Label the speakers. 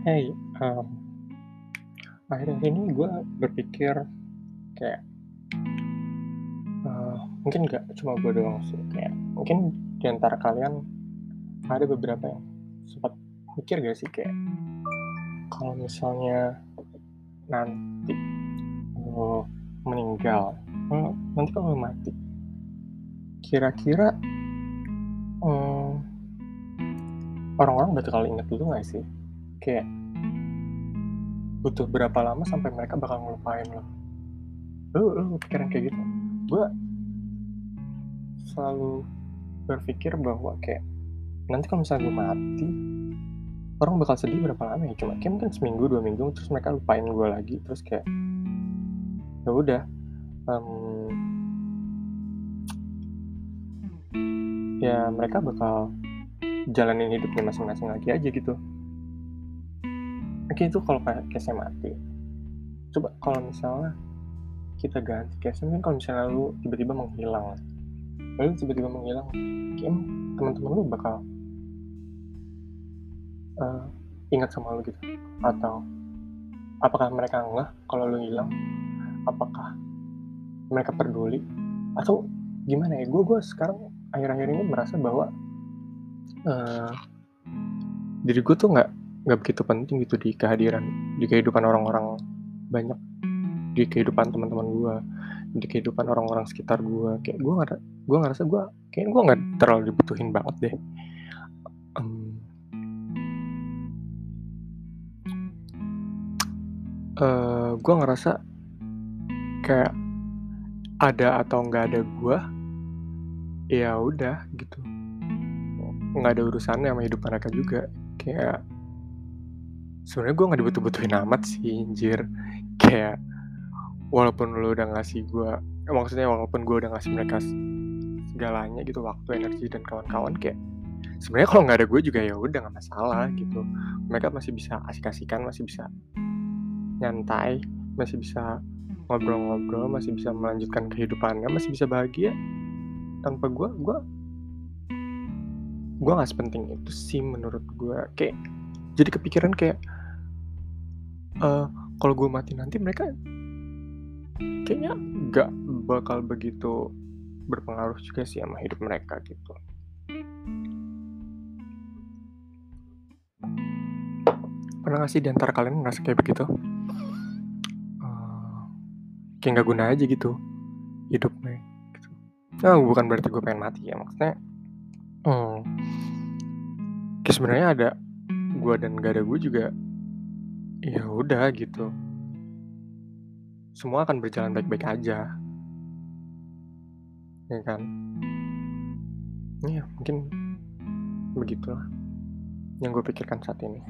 Speaker 1: Hey, um, akhir-akhir ini gue berpikir kayak uh, mungkin nggak cuma gue doang sih kayak mungkin di antara kalian ada beberapa yang sempat mikir gak sih kayak kalau misalnya nanti lo meninggal lo- nanti kalau mati kira-kira hmm, orang-orang bakal inget lu gak sih? Kayak butuh berapa lama sampai mereka bakal ngelupain lo? Lu lu pikiran kayak gitu? Gue selalu berpikir bahwa kayak nanti kalau misalnya gue mati orang bakal sedih berapa lama ya? Cuma kayak mungkin seminggu dua minggu terus mereka lupain gue lagi terus kayak ya udah em, ya mereka bakal jalanin hidupnya masing-masing lagi aja gitu Oke itu kalau kayak case mati. Coba kalau misalnya kita ganti case kan kalau misalnya lu tiba-tiba menghilang. Lalu tiba-tiba menghilang kayak teman-teman lu bakal eh, ingat sama lu gitu. Atau apakah mereka enggak kalau lu hilang? Apakah mereka peduli? Atau gimana ya? Gue gue sekarang akhir-akhir ini merasa bahwa eh, diri gue tuh nggak nggak begitu penting gitu di kehadiran di kehidupan orang-orang banyak di kehidupan teman-teman gue di kehidupan orang-orang sekitar gue kayak gue nggak gue ngerasa gue kayak gue nggak terlalu dibutuhin banget deh. Em, eh gue ngerasa kayak ada atau nggak ada gue ya udah gitu. Nggak ada urusannya sama hidup mereka juga. Kayak sebenarnya gue nggak dibutuh-butuhin amat sih anjir. Kayak walaupun lu udah ngasih gue maksudnya walaupun gue udah ngasih mereka segalanya gitu waktu energi dan kawan-kawan kayak sebenarnya kalau nggak ada gue juga ya udah nggak masalah gitu. Mereka masih bisa asik-asikan masih bisa nyantai masih bisa ngobrol-ngobrol masih bisa melanjutkan kehidupannya masih bisa bahagia. Tanpa gue gue gue nggak sepenting itu sih menurut gue kayak jadi kepikiran kayak eh kalau gue mati nanti mereka kayaknya nggak bakal begitu berpengaruh juga sih sama hidup mereka gitu pernah gak sih di antara kalian ngerasa kayak begitu Eh, kayak nggak guna aja gitu hidupnya gitu. Nah, bukan berarti gue pengen mati ya maksudnya hmm, kayak sebenarnya ada gue dan gak ada gue juga ya udah gitu. Semua akan berjalan baik-baik aja. Ya kan? Ya mungkin begitulah yang gue pikirkan saat ini